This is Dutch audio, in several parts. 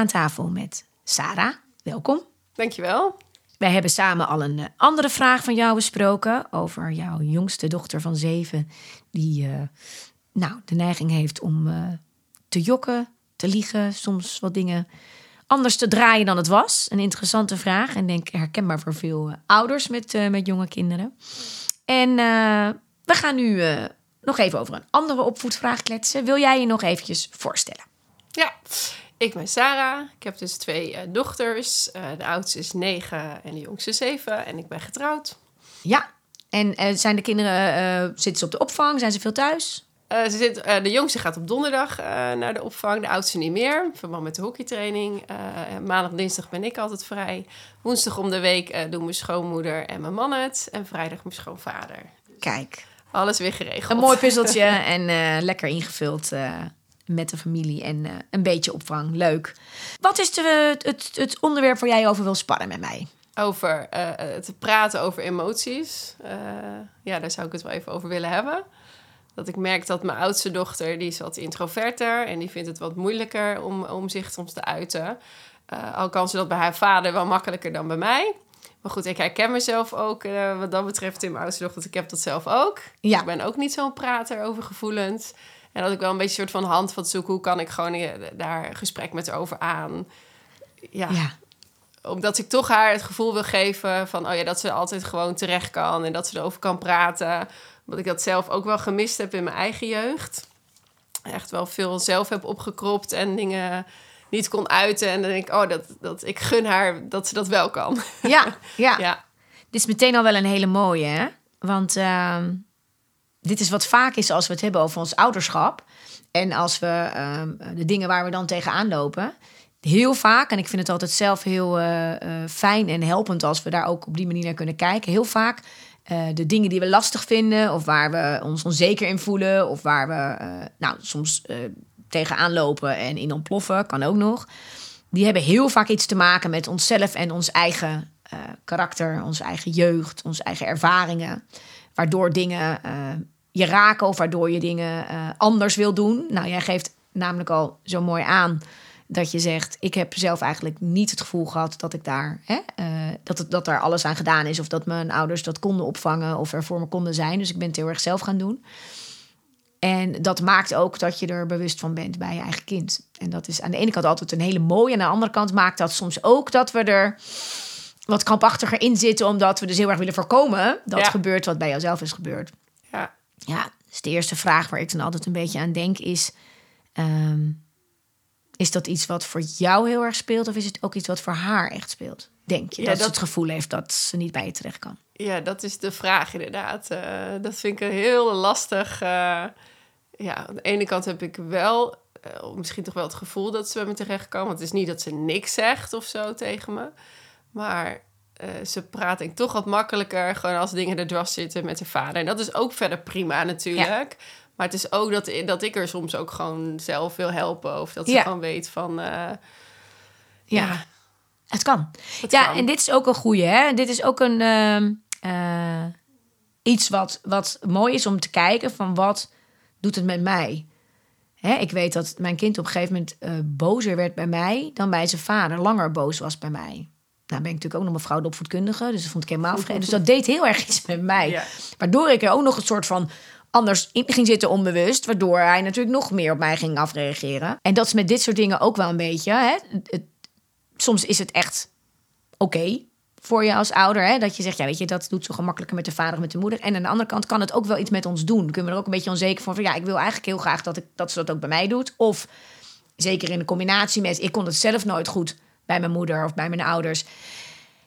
aan tafel met Sarah. Welkom. Dankjewel. Wij hebben samen al een eh, andere vraag van jou besproken over jouw jongste dochter van zeven, die uh, nou, de neiging heeft om uh, te jokken, te liegen, soms wat dingen anders te draaien dan het was. Een interessante vraag en denk herkenbaar voor veel ouders met, met jonge kinderen. En we gaan nu nog even over een andere opvoedvraag kletsen. Wil jij je nog eventjes voorstellen? Ja, ik ben Sarah. Ik heb dus twee uh, dochters. Uh, de oudste is negen en de jongste zeven. En ik ben getrouwd. Ja, en uh, zijn de kinderen, zitten ze op de opvang? Zijn ze veel thuis? ze zit, de jongste gaat op donderdag naar de opvang. De oudste niet meer, in verband met de hockeytraining. maandag, dinsdag ben ik altijd vrij. Woensdag om de week doen mijn schoonmoeder en mijn man het. En vrijdag mijn schoonvader. Kijk. Alles weer geregeld. Een mooi puzzeltje en lekker ingevuld met de familie en uh, een beetje opvang. Leuk. Wat is de, het, het onderwerp waar jij over wil sparren met mij? Over uh, te praten over emoties. Uh, ja, daar zou ik het wel even over willen hebben. Dat ik merk dat mijn oudste dochter, die is wat introverter en die vindt het wat moeilijker om, om zich soms te uiten. al kan ze dat bij haar vader wel makkelijker dan bij mij. Maar goed, ik herken mezelf ook wat dat betreft in mijn oudste dochter. Ik heb dat zelf ook. Ja. Ik ben ook niet zo'n prater over gevoelens. En dat ik wel een beetje een soort van hand van zoek. Hoe kan ik gewoon daar gesprek met haar over aan? Ja. ja. Omdat ik toch haar het gevoel wil geven van... oh ja, dat ze altijd gewoon terecht kan. En dat ze erover kan praten. Omdat ik dat zelf ook wel gemist heb in mijn eigen jeugd. Echt wel veel zelf heb opgekropt en dingen niet kon uiten. En dan denk ik, oh, dat, dat, ik gun haar dat ze dat wel kan. Ja, ja. ja. Dit is meteen al wel een hele mooie, hè? Want... Uh dit is wat vaak is als we het hebben over ons ouderschap. En als we uh, de dingen waar we dan tegenaan lopen. Heel vaak, en ik vind het altijd zelf heel uh, uh, fijn en helpend als we daar ook op die manier naar kunnen kijken. Heel vaak uh, de dingen die we lastig vinden, of waar we ons onzeker in voelen, of waar we nou, soms tegenaan lopen en in ontploffen, kan ook nog. Die hebben heel vaak iets te maken met onszelf en ons eigen karakter, onze eigen jeugd, onze eigen ervaringen waardoor dingen uh, je raken of waardoor je dingen uh, anders wil doen. Nou, jij geeft namelijk al zo mooi aan dat je zegt: Ik heb zelf eigenlijk niet het gevoel gehad dat ik daar, hè, uh, dat, het, dat er alles aan gedaan is, of dat mijn ouders dat konden opvangen of er voor me konden zijn. Dus ik ben het heel erg zelf gaan doen. En dat maakt ook dat je er bewust van bent bij je eigen kind. En dat is aan de ene kant altijd een hele mooie. En aan de andere kant maakt dat soms ook dat we er wat krampachtiger in zitten, omdat we dus heel erg willen voorkomen dat gebeurt wat bij jouzelf is gebeurd. Ja. Ja, dus de eerste vraag waar ik dan altijd een beetje aan denk is: ehm, is dat iets wat voor jou heel erg speelt, of is het ook iets wat voor haar echt speelt? Denk je dat, ze het gevoel heeft dat ze niet bij je terecht kan? Ja, dat is de vraag inderdaad. Uh, dat vind ik heel lastig. Uh, ja, aan de ene kant heb ik wel uh, misschien toch wel het gevoel dat ze bij me terecht kan. Want het is niet dat ze niks zegt of zo tegen me. Maar uh, ze praat ik toch wat makkelijker. Gewoon als dingen er dwars zitten met haar vader. En dat is ook verder prima natuurlijk. Maar het is ook dat, dat ik er soms ook gewoon zelf wil helpen. Of dat ze gewoon weet van... Uh, ja. ja. Het kan. ja, en dit is ook een goede. Hè? Dit is ook een... Uh, iets wat, wat mooi is om te kijken van wat doet het met mij. Hè, ik weet dat mijn kind op een gegeven moment bozer werd bij mij dan bij zijn vader. Langer boos was bij mij. Nou ben ik natuurlijk ook nog mevrouw de opvoedkundige, dus dat vond ik helemaal vreemd. Dus dat deed heel erg iets met mij. Waardoor ik er ook nog een soort van anders in ging zitten onbewust. Waardoor hij natuurlijk nog meer op mij ging afreageren. En dat is met dit soort dingen ook wel een beetje. Hè? Het, soms is het echt oké voor je als ouder. Hè? Dat je zegt, ja weet je, dat doet zo gemakkelijker met de vader of met de moeder. En aan de andere kant kan het ook wel iets met ons doen. Kunnen we er ook een beetje onzeker van. van ja, ik wil eigenlijk heel graag dat, ik, dat ze dat ook bij mij doet. Of zeker in de combinatie met, ik kon het zelf nooit goed bij mijn moeder of bij mijn ouders.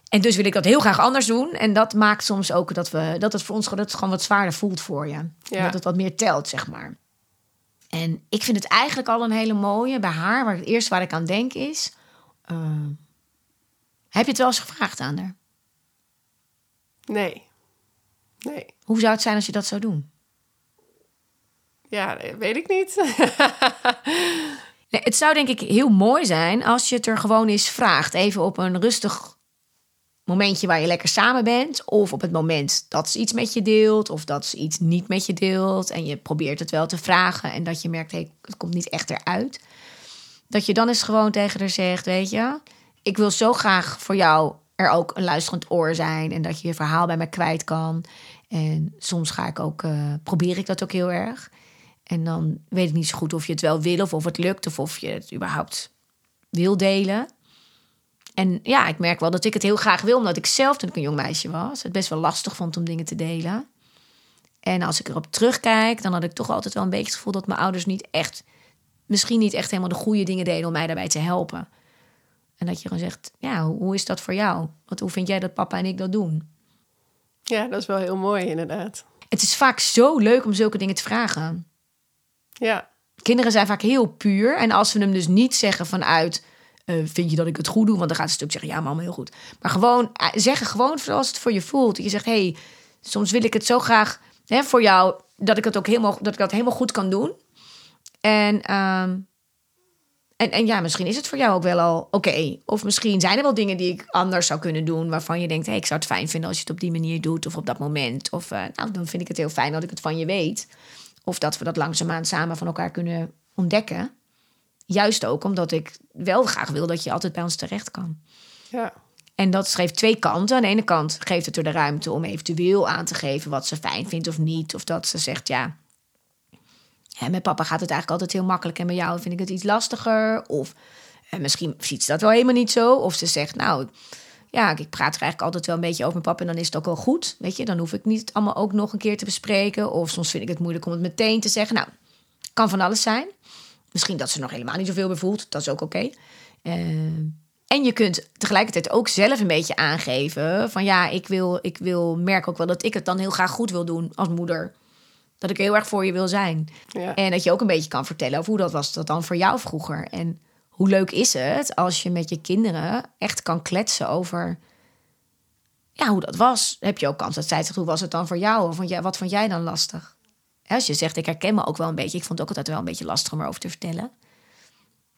En dus wil ik dat heel graag anders doen. En dat maakt soms ook dat, we, dat het voor ons dat het gewoon wat zwaarder voelt voor je. Ja. Dat het wat meer telt, zeg maar. En ik vind het eigenlijk al een hele mooie bij haar. Waar het eerste waar ik aan denk is Uh, heb je het wel eens gevraagd aan haar? Nee. Nee. Hoe zou het zijn als je dat zou doen? Ja, weet ik niet. het zou denk ik heel mooi zijn als je het er gewoon eens vraagt. Even op een rustig momentje waar je lekker samen bent. Of op het moment dat ze iets met je deelt. Of dat ze iets niet met je deelt. En je probeert het wel te vragen. En dat je merkt, hey, het komt niet echt eruit. Dat je dan eens gewoon tegen haar zegt, weet je... Ik wil zo graag voor jou er ook een luisterend oor zijn. En dat je je verhaal bij mij kwijt kan. En soms ga ik ook, uh, probeer ik dat ook heel erg. En dan weet ik niet zo goed of je het wel wil of of het lukt. Of of je het überhaupt wil delen. En ja, ik merk wel dat ik het heel graag wil, omdat ik zelf toen ik een jong meisje was, het best wel lastig vond om dingen te delen. En als ik erop terugkijk, dan had ik toch altijd wel een beetje het gevoel dat mijn ouders niet echt, misschien niet echt helemaal de goede dingen deden om mij daarbij te helpen. En dat je gewoon zegt, ja, hoe is dat voor jou? Want hoe vind jij dat papa en ik dat doen? Ja, dat is wel heel mooi inderdaad. Het is vaak zo leuk om zulke dingen te vragen. Ja. Kinderen zijn vaak heel puur. En als we hem dus niet zeggen vanuit uh, vind je dat ik het goed doe? Want dan gaat ze natuurlijk zeggen, ja, mama, heel goed. Maar gewoon uh, zeggen, gewoon zoals het voor je voelt. Je zegt, hey, soms wil ik het zo graag hè, voor jou dat ik het ook helemaal, dat ik dat helemaal goed kan doen. En, uh, en, en ja, misschien is het voor jou ook wel al oké. Of misschien zijn er wel dingen die ik anders zou kunnen doen, waarvan je denkt, hey, ik zou het fijn vinden als je het op die manier doet of op dat moment. Of uh, nou, dan vind ik het heel fijn dat ik het van je weet. Of dat we dat langzaamaan samen van elkaar kunnen ontdekken. Juist ook omdat ik wel graag wil dat je altijd bij ons terecht kan. Ja. En dat geeft twee kanten. Aan de ene kant geeft het er de ruimte om eventueel aan te geven wat ze fijn vindt of niet. Of dat ze zegt, ja, hè, met papa gaat het eigenlijk altijd heel makkelijk en met jou vind ik het iets lastiger. Of en misschien ziet ze dat wel helemaal niet zo. Of ze zegt, nou, ja, ik praat er eigenlijk altijd wel een beetje over met papa en dan is het ook wel goed. Weet je, dan hoef ik niet allemaal ook nog een keer te bespreken. Of soms vind ik het moeilijk om het meteen te zeggen. Nou, kan van alles zijn. Misschien dat ze nog helemaal niet zoveel bevoelt. Dat is ook oké. Uh, en je kunt tegelijkertijd ook zelf een beetje aangeven van ja, ik wil, ik wil merk ook wel dat ik het dan heel graag goed wil doen als moeder. Dat ik heel erg voor je wil zijn. Ja. En dat je ook een beetje kan vertellen over hoe dat was dat dan voor jou vroeger. En hoe leuk is het als je met je kinderen echt kan kletsen over ja, hoe dat was. Heb je ook kans dat zij zegt, hoe was het dan voor jou? Of wat vond jij dan lastig? Als je zegt, ik herken me ook wel een beetje. Ik vond het ook altijd wel een beetje lastig om erover te vertellen.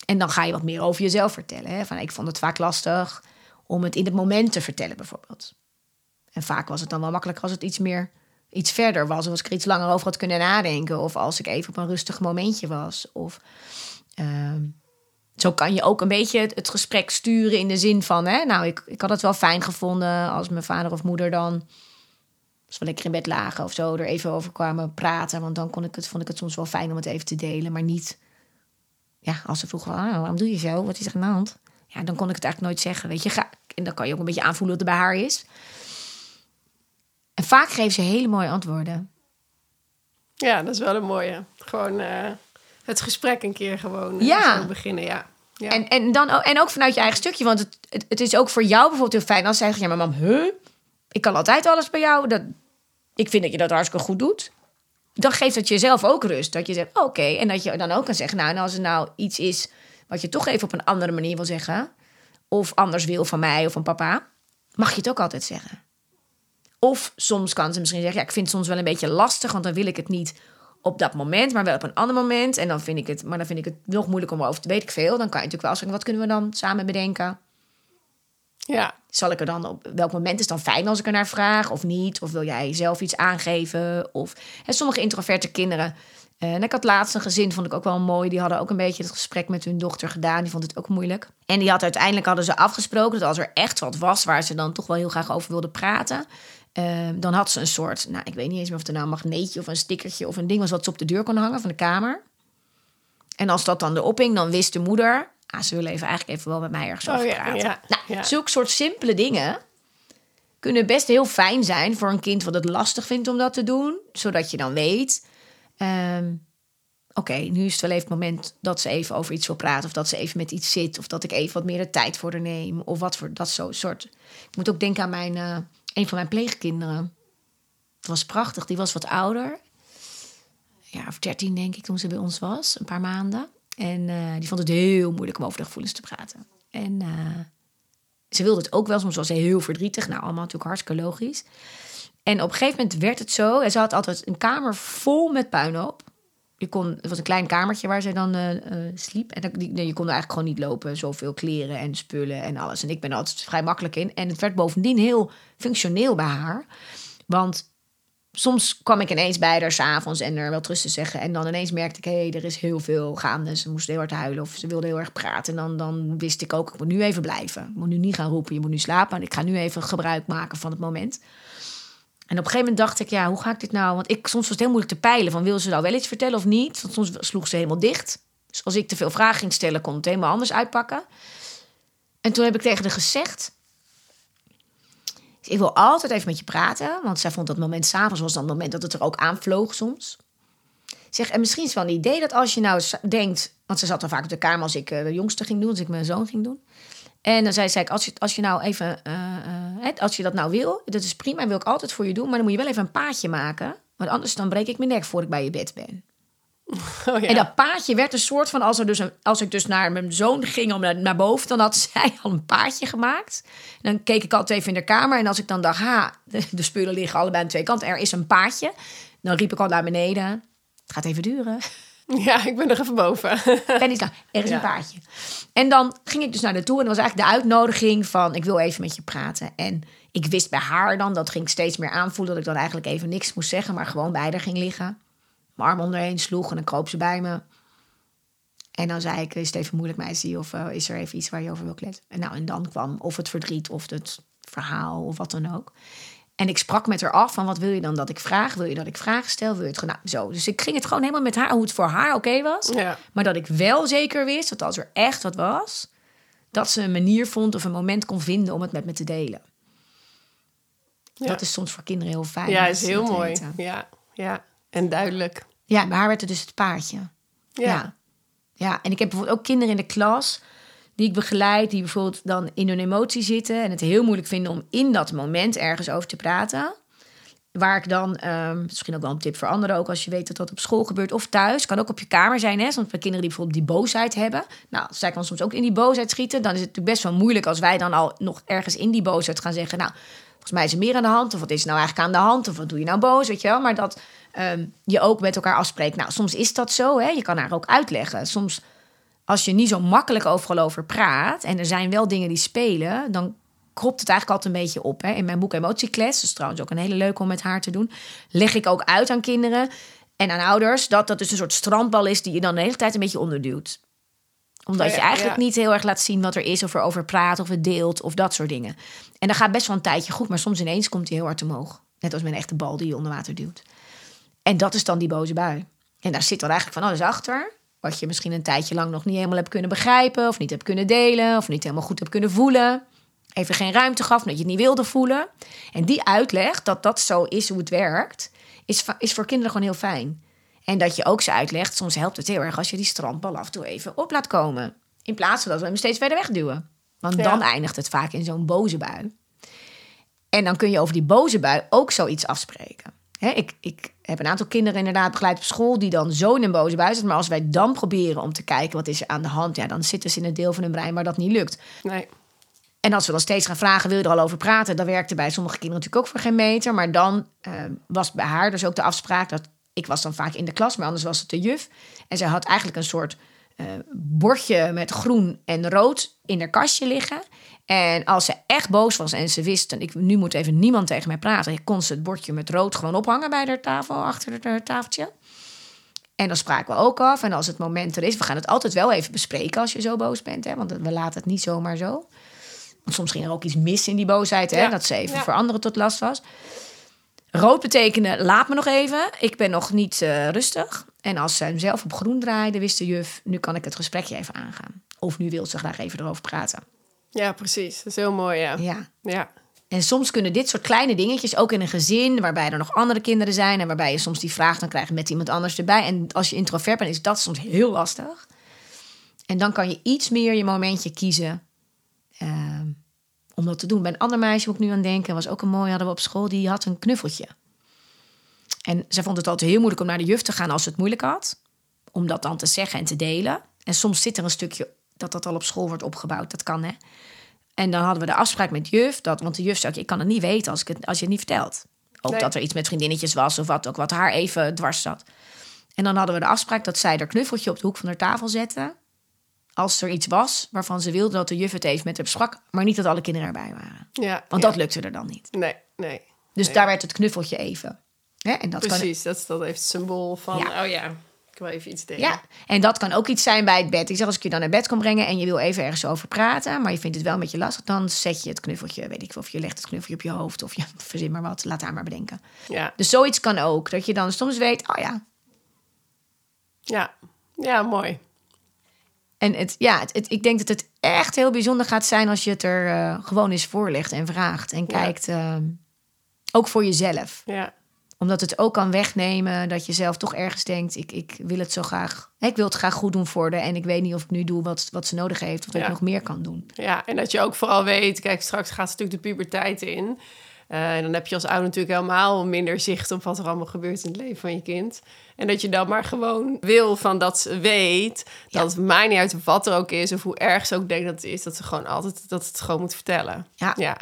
En dan ga je wat meer over jezelf vertellen. Hè? Van, ik vond het vaak lastig om het in het moment te vertellen, bijvoorbeeld. En vaak was het dan wel makkelijker als het iets meer iets verder was. Of als ik er iets langer over had kunnen nadenken. Of als ik even op een rustig momentje was. Of uh, zo kan je ook een beetje het, gesprek sturen in de zin van... Hè, nou, ik, ik had het wel fijn gevonden als mijn vader of moeder dan als we lekker in bed lagen of zo, er even over kwamen praten. Want dan kon ik het, vond ik het soms wel fijn om het even te delen. Maar niet, ja, als ze vroegen, ah, waarom doe je zo? Wat is er aan de hand? Ja, dan kon ik het eigenlijk nooit zeggen, weet je. Ga, en dan kan je ook een beetje aanvoelen wat er bij haar is. En vaak geven ze hele mooie antwoorden. Ja, dat is wel een mooie. Gewoon uh, het gesprek een keer gewoon uh, ja. beginnen, ja. ja. En, en, dan, en ook vanuit je eigen stukje. Want het, het, het is ook voor jou bijvoorbeeld heel fijn als zij zegt... ja, maar mam, huh? ik kan altijd alles bij jou. Dat, ik vind dat je dat hartstikke goed doet. Dan geeft het jezelf ook rust. Dat je zegt, oké. En dat je dan ook kan zeggen, nou, en als er nou iets is wat je toch even op een andere manier wil zeggen, of anders wil van mij of van papa, mag je het ook altijd zeggen. Of soms kan ze misschien zeggen, ja, ik vind het soms wel een beetje lastig, want dan wil ik het niet op dat moment, maar wel op een ander moment. En dan vind ik het, maar dan vind ik het nog moeilijk om over te weet ik veel. Dan kan je natuurlijk wel zeggen, wat kunnen we dan samen bedenken? Ja. Zal ik er dan op welk moment is dan fijn als ik er naar vraag of niet? Of wil jij zelf iets aangeven? Of hè, sommige introverte kinderen. Eh, en ik had laatst een gezin, vond ik ook wel mooi. Die hadden ook een beetje het gesprek met hun dochter gedaan. Die vond het ook moeilijk. En die had uiteindelijk hadden ze afgesproken dat als er echt wat was waar ze dan toch wel heel graag over wilden praten. Uh, dan had ze een soort, nou ik weet niet eens meer of het nou een magneetje of een stickertje of een ding was wat ze op de deur kon hangen van de kamer. En als dat dan erop hing, dan wist de moeder, ah, ze willen even eigenlijk even wel met mij ergens Oh, over praten. ja, nou, ja. zulke soort simpele dingen kunnen best heel fijn zijn voor een kind wat het lastig vindt om dat te doen. Zodat je dan weet, ehm, oké, nu is het wel even het moment dat ze even over iets wil praten. Of dat ze even met iets zit. Of dat ik even wat meer de tijd voor haar neem. Of wat voor dat zo soort. Ik moet ook denken aan mijn, eh, een van mijn pleegkinderen. Het was prachtig, die was wat ouder. Ja, of dertien denk ik toen ze bij ons was, een paar maanden. En eh, die vond het heel moeilijk om over de gevoelens te praten. En eh, ze wilde het ook wel. Soms was ze heel verdrietig. Nou, allemaal natuurlijk hartstikke logisch. En op een gegeven moment werd het zo. En ze had altijd een kamer vol met puinhoop. Je kon, het was een klein kamertje waar zij dan eh, eh, sliep. En die, je kon eigenlijk gewoon niet lopen. Zoveel kleren en spullen en alles. En ik ben er altijd vrij makkelijk in. En het werd bovendien heel functioneel bij haar. Want soms kwam ik ineens bij haar s'avonds en er wel trust te zeggen. En dan ineens merkte ik, hé, hey, er is heel veel gaande. Ze moest heel hard huilen of ze wilde heel erg praten. En dan, dan wist ik ook, ik moet nu even blijven. Ik moet nu niet gaan roepen, je moet nu slapen. En ik ga nu even gebruik maken van het moment. En op een gegeven moment dacht ik, ja, hoe ga ik dit nou? Want ik, soms was het heel moeilijk te peilen van, wil ze nou wel iets vertellen of niet? Want soms sloeg ze helemaal dicht. Dus als ik te veel vragen ging stellen, kon het helemaal anders uitpakken. En toen heb ik tegen haar gezegd, ik wil altijd even met je praten. Want zij vond dat moment s'avonds was dan het moment dat het er ook aanvloog soms. Zeg, en misschien is wel een idee dat als je nou denkt... Want ze zat dan vaak op de kamer als ik eh, de jongste ging doen. Als ik mijn zoon ging doen. En dan zei, zei ik, als je, als je nou even... Uh, als je dat nou wil, dat is prima. Wil ik altijd voor je doen. Maar dan moet je wel even een paadje maken. Want anders dan breek ik mijn nek voor ik bij je bed ben. Oh, ja. En dat paadje werd een soort van, als, er dus een, als ik dus naar mijn zoon ging om naar, naar boven, dan had zij al een paadje gemaakt. dan keek ik altijd even in de kamer en als ik dan dacht, ha, de, de spullen liggen allebei aan twee kanten, er is een paadje. Dan riep ik al naar beneden, het gaat even duren. Ja, ik ben er even boven. Ben niet er is een paadje. En dan ging ik dus naar de toe en dat was eigenlijk de uitnodiging van, ik wil even met je praten. En ik wist bij haar dan, dat ging steeds meer aanvoelen, dat ik dan eigenlijk even niks moest zeggen, maar gewoon bij haar ging liggen mijn arm onderheen sloeg en dan kroop ze bij me. En dan zei ik, is het even moeilijk meisje of uh, is er even iets waar je over wil kletsen? En, nou, en dan kwam of het verdriet of het verhaal of wat dan ook. En ik sprak met haar af van wat wil je dan dat ik vraag? Wil je dat ik vragen stel? Wil je het nou, zo. Dus ik ging het gewoon helemaal met haar hoe het voor haar oké was. Ja. Maar dat ik wel zeker wist dat als er echt wat was, dat ze een manier vond of een moment kon vinden om het met me te delen. Ja. Dat is soms voor kinderen heel fijn. Ja, is heel mooi. Ja, ja. En duidelijk. Ja, bij haar werd het dus het paardje. Ja. ja. en ik heb bijvoorbeeld ook kinderen in de klas die ik begeleid, die bijvoorbeeld dan in hun emotie zitten en het heel moeilijk vinden om in dat moment ergens over te praten. Waar ik dan, um, misschien ook wel een tip voor anderen, ook als je weet dat dat op school gebeurt of thuis, kan ook op je kamer zijn. Hè? Soms bij kinderen die bijvoorbeeld die boosheid hebben. Nou, zij kan soms ook in die boosheid schieten. Dan is het natuurlijk best wel moeilijk als wij dan al nog ergens in die boosheid gaan zeggen. Nou, volgens mij is er meer aan de hand. Of wat is nou eigenlijk aan de hand? Of wat doe je nou boos? Weet je wel? Maar dat um, je ook met elkaar afspreekt. Nou, soms is dat zo, hè? je kan haar ook uitleggen. Soms, als je niet zo makkelijk overal over praat en er zijn wel dingen die spelen, dan kropt het eigenlijk altijd een beetje op. Hè? In mijn boek Emotieclass, dat is trouwens ook een hele leuke om met haar te doen, leg ik ook uit aan kinderen en aan ouders dat dat dus een soort strandbal is die je dan de hele tijd een beetje onderduwt omdat je eigenlijk niet heel erg laat zien wat er is, of erover praat, of het deelt, of dat soort dingen. En dan gaat best wel een tijdje goed, maar soms ineens komt hij heel hard omhoog. Net als met een echte bal die je onder water duwt. En dat is dan die boze bui. En daar zit dan eigenlijk van alles achter. Wat je misschien een tijdje lang nog niet helemaal hebt kunnen begrijpen. Of niet hebt kunnen delen. Of niet helemaal goed hebt kunnen voelen. Even geen ruimte gaf, omdat je het niet wilde voelen. En die uitleg, dat dat zo is hoe het werkt, is, is voor kinderen gewoon heel fijn. En dat je ook ze uitlegt, soms helpt het heel erg als je die strandbal af en toe even op laat komen. In plaats van dat we hem steeds verder wegduwen. Want dan eindigt het vaak in zo'n boze bui. En dan kun je over die boze bui ook zoiets afspreken ik, ik heb een aantal kinderen inderdaad begeleid op school die dan zo in een boze bui zitten. Maar als wij dan proberen om te kijken wat is er aan de hand, ja, dan zitten ze in het deel van hun brein waar dat niet lukt. Nee. En als we dan steeds gaan vragen, wil je er al over praten? Dan werkte bij sommige kinderen natuurlijk ook voor geen meter. Maar dan uh, was bij haar dus ook de afspraak dat ik was dan vaak in de klas, maar anders was het de juf. En zij had eigenlijk een soort uh, bordje met groen en rood in haar kastje liggen. En als ze echt boos was en ze wist, en ik, nu moet even niemand tegen mij praten, kon ze het bordje met rood gewoon ophangen bij de tafel, achter het tafeltje. En dan spraken we ook af. En als het moment er is, we gaan het altijd wel even bespreken als je zo boos bent. Hè? Want we laten het niet zomaar zo. Want soms ging er ook iets mis in die boosheid, hè? dat ze even voor anderen tot last was. Rood betekende, laat me nog even. Ik ben nog niet uh, rustig. En als ze hem zelf op groen draaide, wist de juf... nu kan ik het gesprekje even aangaan. Of nu wil ze graag even erover praten. Ja, precies. Dat is heel mooi, ja. Ja. ja. En soms kunnen dit soort kleine dingetjes, ook in een gezin... waarbij er nog andere kinderen zijn... en waarbij je soms die vraag dan krijgt met iemand anders erbij. En als je introvert bent, is dat soms heel lastig. En dan kan je iets meer je momentje kiezen... Uh, om dat te doen. Bij een ander meisje, moet ik nu aan denken, was ook een mooi, hadden we op school, die had een knuffeltje. En zij vond het altijd heel moeilijk om naar de juf te gaan als ze het moeilijk had. Om dat dan te zeggen en te delen. En soms zit er een stukje dat dat al op school wordt opgebouwd. Dat kan, hè? En dan hadden we de afspraak met juf, dat, want de juf zei, ik kan het niet weten als, ik het, als je het niet vertelt. Ook Nee. dat er iets met vriendinnetjes was of wat ook, wat haar even dwars zat. En dan hadden we de afspraak dat zij haar knuffeltje op de hoek van haar tafel zette. Als er iets was waarvan ze wilde dat de juf het even met haar sprak, maar niet dat alle kinderen erbij waren. Ja. Want ja. dat lukte er dan niet. Nee, nee. Dus Nee. daar werd het knuffeltje even. Hè? En dat kan, Precies, dat is dat heeft het symbool van, Ja. oh ja, ik wil even iets delen. ja, en dat kan ook iets zijn bij het bed. Ik zeg, als ik je dan naar bed kan brengen en je wil even ergens over praten, maar je vindt het wel een beetje lastig, dan zet je het knuffeltje, weet ik veel, of je legt het knuffeltje op je hoofd of je verzin maar wat, laat haar maar bedenken. Ja, Dus zoiets kan ook, dat je dan soms weet, oh ja. ja. ja mooi. En het, ja, het, het- ik denk dat het echt heel bijzonder gaat zijn als je het er eh, gewoon eens voorlegt en vraagt en Ja. kijkt, eh, ook voor jezelf. Ja, Omdat het ook kan wegnemen dat je zelf toch ergens denkt: ik, ik wil het zo graag. Ik wil het graag goed doen voor haar. En ik weet niet of ik nu doe wat, wat ze nodig heeft. Of dat Ja. ik nog meer kan doen. ja, en dat je ook vooral weet, kijk, straks gaat ze natuurlijk de puberteit in. Eh, en dan heb je als ouder natuurlijk helemaal minder zicht op wat er allemaal gebeurt in het leven van je kind. En dat je dan maar gewoon wil van dat ze weet Ja. dat het mij niet uit wat er ook is of hoe erg ze ook denkt dat het is, dat ze gewoon altijd dat het gewoon moet vertellen. Ja. ja.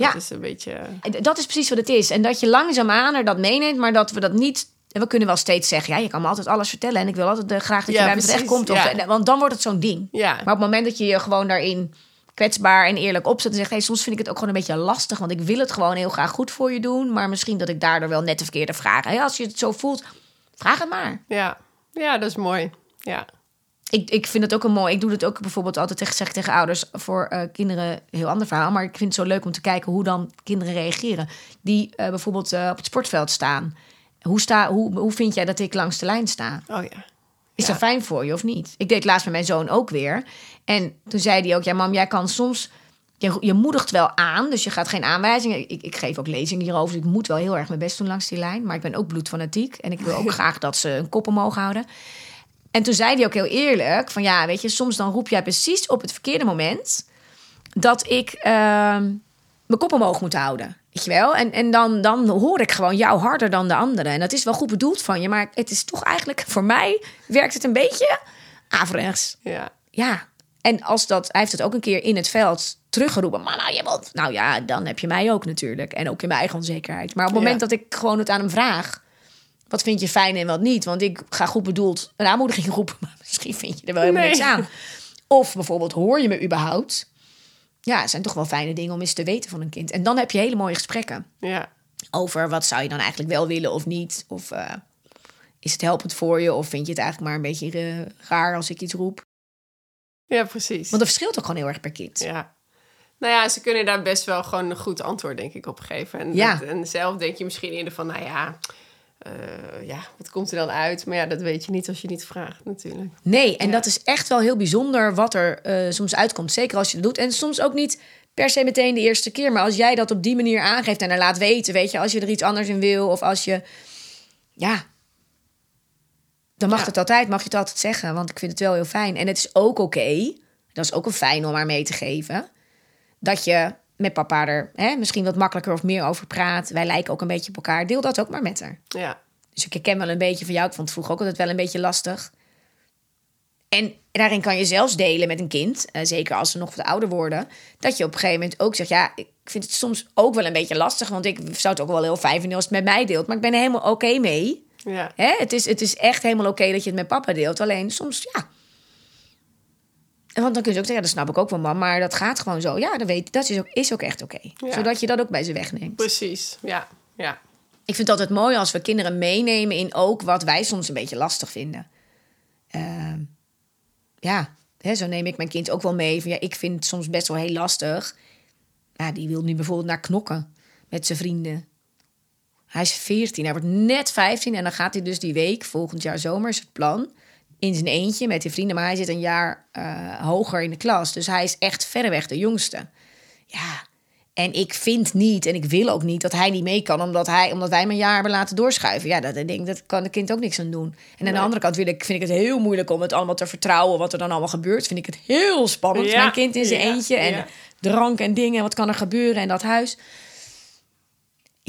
Dat Ja. is een beetje. Dat is precies wat het is. En dat je langzaamaan er dat meeneemt, maar dat we dat niet. En we kunnen wel steeds zeggen: ja, je kan me altijd alles vertellen. En ik wil altijd eh, graag dat je Ja, bij me terecht komt. Of, ja. en- Want dan wordt het zo'n ding. Ja, Maar op het moment dat je je gewoon daarin kwetsbaar en eerlijk opzet en zegt: hey, soms vind ik het ook gewoon een beetje lastig, want ik wil het gewoon heel graag goed voor je doen. Maar misschien dat ik daardoor wel net de verkeerde vraag. Hey, als je het zo voelt, vraag het maar. ja. ja, dat is mooi. Ja, Ik, ik vind het ook een mooi. Ik doe het ook bijvoorbeeld altijd tegen, zeg ik tegen ouders voor eh, kinderen heel ander verhaal. Maar ik vind het zo leuk om te kijken hoe dan kinderen reageren. Die eh, bijvoorbeeld eh, op het sportveld staan. Hoe, sta, hoe, hoe vind jij dat ik langs de lijn sta? oh ja. Is Ja. dat fijn voor je of niet? Ik deed laatst met mijn zoon ook weer. En toen zei hij ook: Ja, mam, jij kan soms. Je, je moedigt wel aan, dus je gaat geen aanwijzingen. Ik, ik geef ook lezingen hierover, dus ik moet wel heel erg mijn best doen langs die lijn. Maar ik ben ook bloedfanatiek en ik wil ook graag dat ze een kop omhoog houden. En toen zei hij ook heel eerlijk: van ja, weet je, soms dan roep jij precies op het verkeerde moment dat ik ehm, mijn kop omhoog moet houden. Weet je wel? En, en dan, dan hoor ik gewoon jou harder dan de anderen. En dat is wel goed bedoeld van je, maar het is toch eigenlijk voor mij werkt het een beetje averechts. Ja, Ja. En als dat, hij heeft het ook een keer in het veld teruggeroepen. Nou, je wilt. Nou ja, dan heb je mij ook natuurlijk. En ook in mijn eigen onzekerheid. Maar op het moment Ja. dat ik gewoon het aan hem vraag. Wat vind je fijn en wat niet? Want ik ga goed bedoeld een aanmoediging roepen. Maar misschien vind je er wel helemaal Nee. niks aan. Of bijvoorbeeld, hoor je me überhaupt? Ja, het zijn toch wel fijne dingen om eens te weten van een kind. En dan heb je hele mooie gesprekken ja, over wat zou je dan eigenlijk wel willen of niet. Of eh, is het helpend voor je? Of vind je het eigenlijk maar een beetje eh, raar als ik iets roep? ja, precies. Want dat verschilt ook gewoon heel erg per kind. Ja. Nou ja, ze kunnen daar best wel gewoon een goed antwoord, denk ik, op geven. En, Ja. dat- en zelf denk je misschien eerder van, nou ja, eh, ja, wat komt er dan uit? Maar ja, dat weet je niet als je niet vraagt, natuurlijk. Nee, en Ja. dat is echt wel heel bijzonder wat er eh, soms uitkomt. Zeker als je het doet. En soms ook niet per se meteen de eerste keer. Maar als jij dat op die manier aangeeft en er laat weten, weet je, als je er iets anders in wil of als je. Ja. Dan mag Ja. het altijd, mag je het altijd zeggen. Want ik vind het wel heel fijn. En het is ook oké. dat is ook een fijn om haar mee te geven. Dat je met papa er hè, misschien wat makkelijker of meer over praat. Wij lijken ook een beetje op elkaar. Deel dat ook maar met haar. Ja, Dus ik herken wel een beetje van jou. Ik vond het vroeger ook altijd wel een beetje lastig. En daarin kan je zelfs delen met een kind, eh, zeker als ze nog wat ouder worden, dat je op een gegeven moment ook zegt: Ja, ik vind het soms ook wel een beetje lastig, want ik zou het ook wel heel fijn vinden als het met mij deelt, maar ik ben er helemaal oké mee. ja, Hè? Het, is, het is echt helemaal oké dat je het met papa deelt, alleen soms, ja. Want dan kun je ook zeggen: Dat snap ik ook wel, man, maar dat gaat gewoon zo. Ja, dat, weet, dat is, ook, is ook echt oké. Ja. Zodat je dat ook bij ze wegneemt. precies. Ja, ja, Ik vind het altijd mooi als we kinderen meenemen in ook wat wij soms een beetje lastig vinden. Ehm, ja, hè, zo neem ik mijn kind ook wel mee. Van, ja, ik vind het soms best wel heel lastig. Ja, die wil nu bijvoorbeeld naar knokken met zijn vrienden. Hij is 14, hij wordt net 15 en dan gaat hij dus die week, volgend jaar zomer is het plan, in zijn eentje met die vrienden. Maar hij zit een jaar eh, hoger in de klas, dus hij is echt verreweg de jongste. Ja, en ik vind niet en ik wil ook niet dat hij niet mee kan, omdat, hij, omdat wij hem een jaar hebben laten doorschuiven. Ja, dat, denk, dat kan de kind ook niks aan doen. En aan de andere kant wil ik, vind ik het heel moeilijk om het allemaal te vertrouwen, wat er dan allemaal gebeurt. Vind ik het heel spannend. Ja, Mijn kind in zijn ja, eentje en ja. drank en dingen, wat kan er gebeuren en dat huis.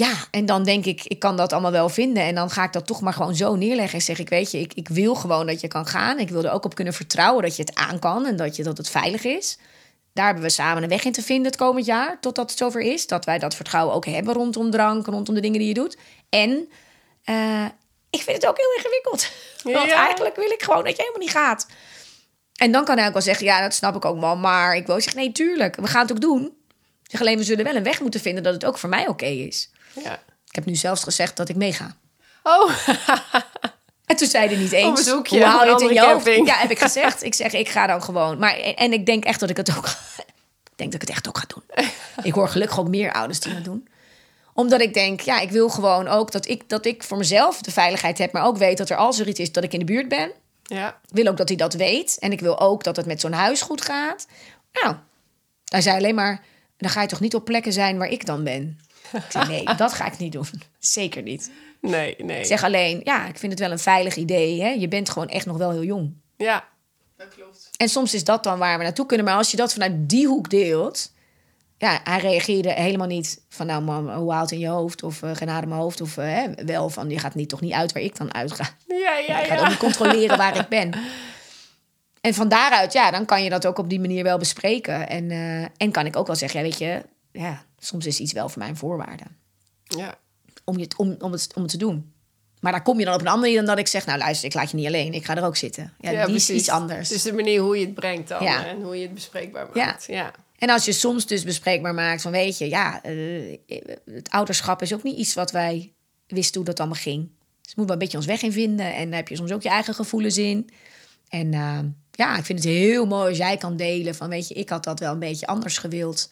Ja, en dan denk ik, ik kan dat allemaal wel vinden. En dan ga ik dat toch maar gewoon zo neerleggen. En zeg ik, weet je, ik, ik wil gewoon dat je kan gaan. Ik wil er ook op kunnen vertrouwen dat je het aan kan. En dat, je, dat het veilig is. Daar hebben we samen een weg in te vinden het komend jaar. Totdat het zover is. Dat wij dat vertrouwen ook hebben rondom drank. Rondom de dingen die je doet. En uh, ik vind het ook heel ingewikkeld. Want Ja. eigenlijk wil ik gewoon dat je helemaal niet gaat. En dan kan hij ook wel zeggen, ja, dat snap ik ook wel. Maar ik wil zeggen, nee, tuurlijk. We gaan het ook doen. Zeg alleen, we zullen wel een weg moeten vinden dat het ook voor mij oké is. Ja. Ik heb nu zelfs gezegd dat ik meega. Oh, En toen zei hij niet eens. Hoe haal je het in je andere hoofd? camping. Ja, heb ik gezegd. Ik zeg, ik ga dan gewoon. Maar, en ik denk echt dat ik het ook... ik denk dat ik het echt ook ga doen. Ik hoor gelukkig ook meer ouders die dat doen. Omdat ik denk, ja, ik wil gewoon ook dat ik, dat ik voor mezelf de veiligheid heb. Maar ook weet dat er als er iets is, dat ik in de buurt ben. ja. Ik wil ook dat hij dat weet. En ik wil ook dat het met zo'n huis goed gaat. Nou, hij zei alleen maar... dan ga je toch niet op plekken zijn waar ik dan ben? Ik zei, nee, dat ga ik niet doen. Zeker niet. Nee, nee. Ik zeg alleen, ja, ik vind het wel een veilig idee. Hè? Je bent gewoon echt nog wel heel jong. Ja, dat klopt. En soms is dat dan waar we naartoe kunnen. Maar als je dat vanuit die hoek deelt... Ja, hij reageerde helemaal niet van... nou mam, hoe haalt in je hoofd? Of uh, geen adem in mijn hoofd? Of uh, hè, wel van, je gaat niet, toch niet uit waar ik dan uitga. Ja, ja, Ik ga ook ja. niet controleren waar ik ben. En van daaruit, ja, dan kan je dat ook op die manier wel bespreken. En, uh, en kan ik ook wel zeggen, ja, weet je... Ja, soms is iets wel voor mij een voorwaarde. Ja, Om, je, om, om, het, om het te doen. Maar daar kom je dan op een andere manier dan dat ik zeg... nou luister, ik laat je niet alleen, ik ga er ook zitten. Ja, ja die is iets anders. Is de manier hoe je het brengt dan. Ja. En hoe je het bespreekbaar maakt. Ja. En als je soms dus bespreekbaar maakt van... weet je, ja, uh, het ouderschap is ook niet iets wat wij wisten hoe dat allemaal ging. Dus we moeten wel een beetje ons weg in vinden. En dan heb je soms ook je eigen gevoelens in. En uh, ja, ik vind het heel mooi als jij kan delen van... weet je, ik had dat wel een beetje anders gewild...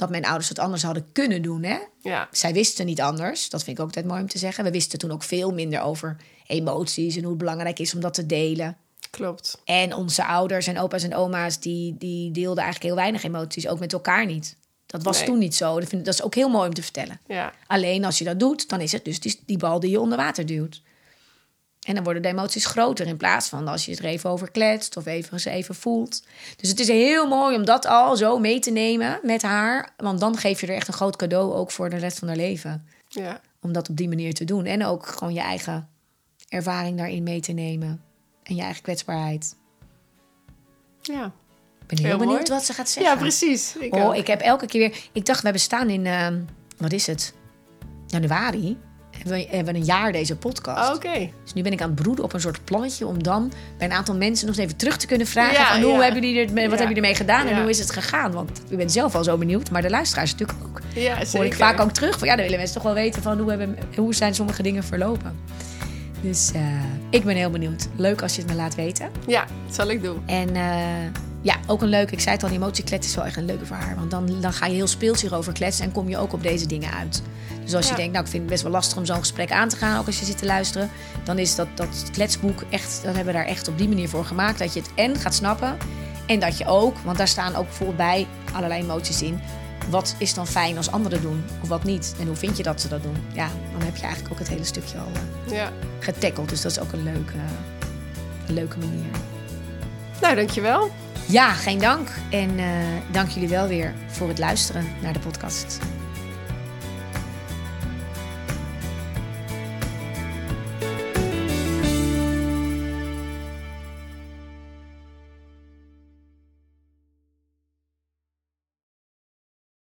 dat mijn ouders het anders hadden kunnen doen, hè? Ja. Zij wisten niet anders. Dat vind ik ook altijd mooi om te zeggen. We wisten toen ook veel minder over emoties... en hoe het belangrijk is om dat te delen. Klopt. En onze ouders en opa's en oma's... die, die deelden eigenlijk heel weinig emoties. Ook met elkaar niet. Dat was Nee. toen niet zo. Dat, vind, dat is ook heel mooi om te vertellen. Ja. Alleen als je dat doet, dan is het dus die, die bal die je onder water duwt. En dan worden de emoties groter in plaats van als je het er even over kletst of even ze even voelt. Dus het is heel mooi om dat al zo mee te nemen met haar. Want dan geef je er echt een groot cadeau ook voor de rest van haar leven. Ja. Om dat op die manier te doen. En ook gewoon je eigen ervaring daarin mee te nemen. En je eigen kwetsbaarheid. Ja. Ik ben heel, Heel benieuwd mooi. wat ze gaat zeggen. Ja, precies. Ik Oh, ook. ik heb elke keer weer. Ik dacht, we bestaan in. ehm, wat is het? Januari. Hebben we, hebben een jaar deze podcast. Oh, Oké. Dus nu ben ik aan het broeden op een soort plannetje om dan bij een aantal mensen nog eens even terug te kunnen vragen. Ja, van hoe ja. hebben jullie er, wat Ja. hebben jullie ermee gedaan en hoe is het gegaan? Want u bent zelf al zo benieuwd, maar de luisteraars natuurlijk ook. Ja, Hoor zeker. ik vaak ook terug van ja, dan willen mensen toch wel weten van hoe, hebben, hoe zijn sommige dingen verlopen. Dus eh, ik ben heel benieuwd. Leuk als je het me laat weten. Ja, dat zal ik doen. En eh, ja, ook een leuke, ik zei het al, die emotieklet is wel echt een leuke voor haar. Want dan, dan ga je heel speels hierover kletsen en kom je ook op deze dingen uit. Dus als je denkt, nou ik vind het best wel lastig om zo'n gesprek aan te gaan, ook als je zit te luisteren. Dan is dat, dat kletsboek echt, dat hebben we daar echt op die manier voor gemaakt. Dat je het en gaat snappen en dat je ook, want daar staan ook bijvoorbeeld bij allerlei emoties in. Wat is dan fijn als anderen doen of wat niet? En hoe vind je dat ze dat doen? Ja, dan heb je eigenlijk ook het hele stukje al eh, Ja. getackeld. Dus dat is ook een leuke, een leuke manier. Nou, dankjewel. Ja, geen dank. En uh, dank jullie wel weer voor het luisteren naar de podcast.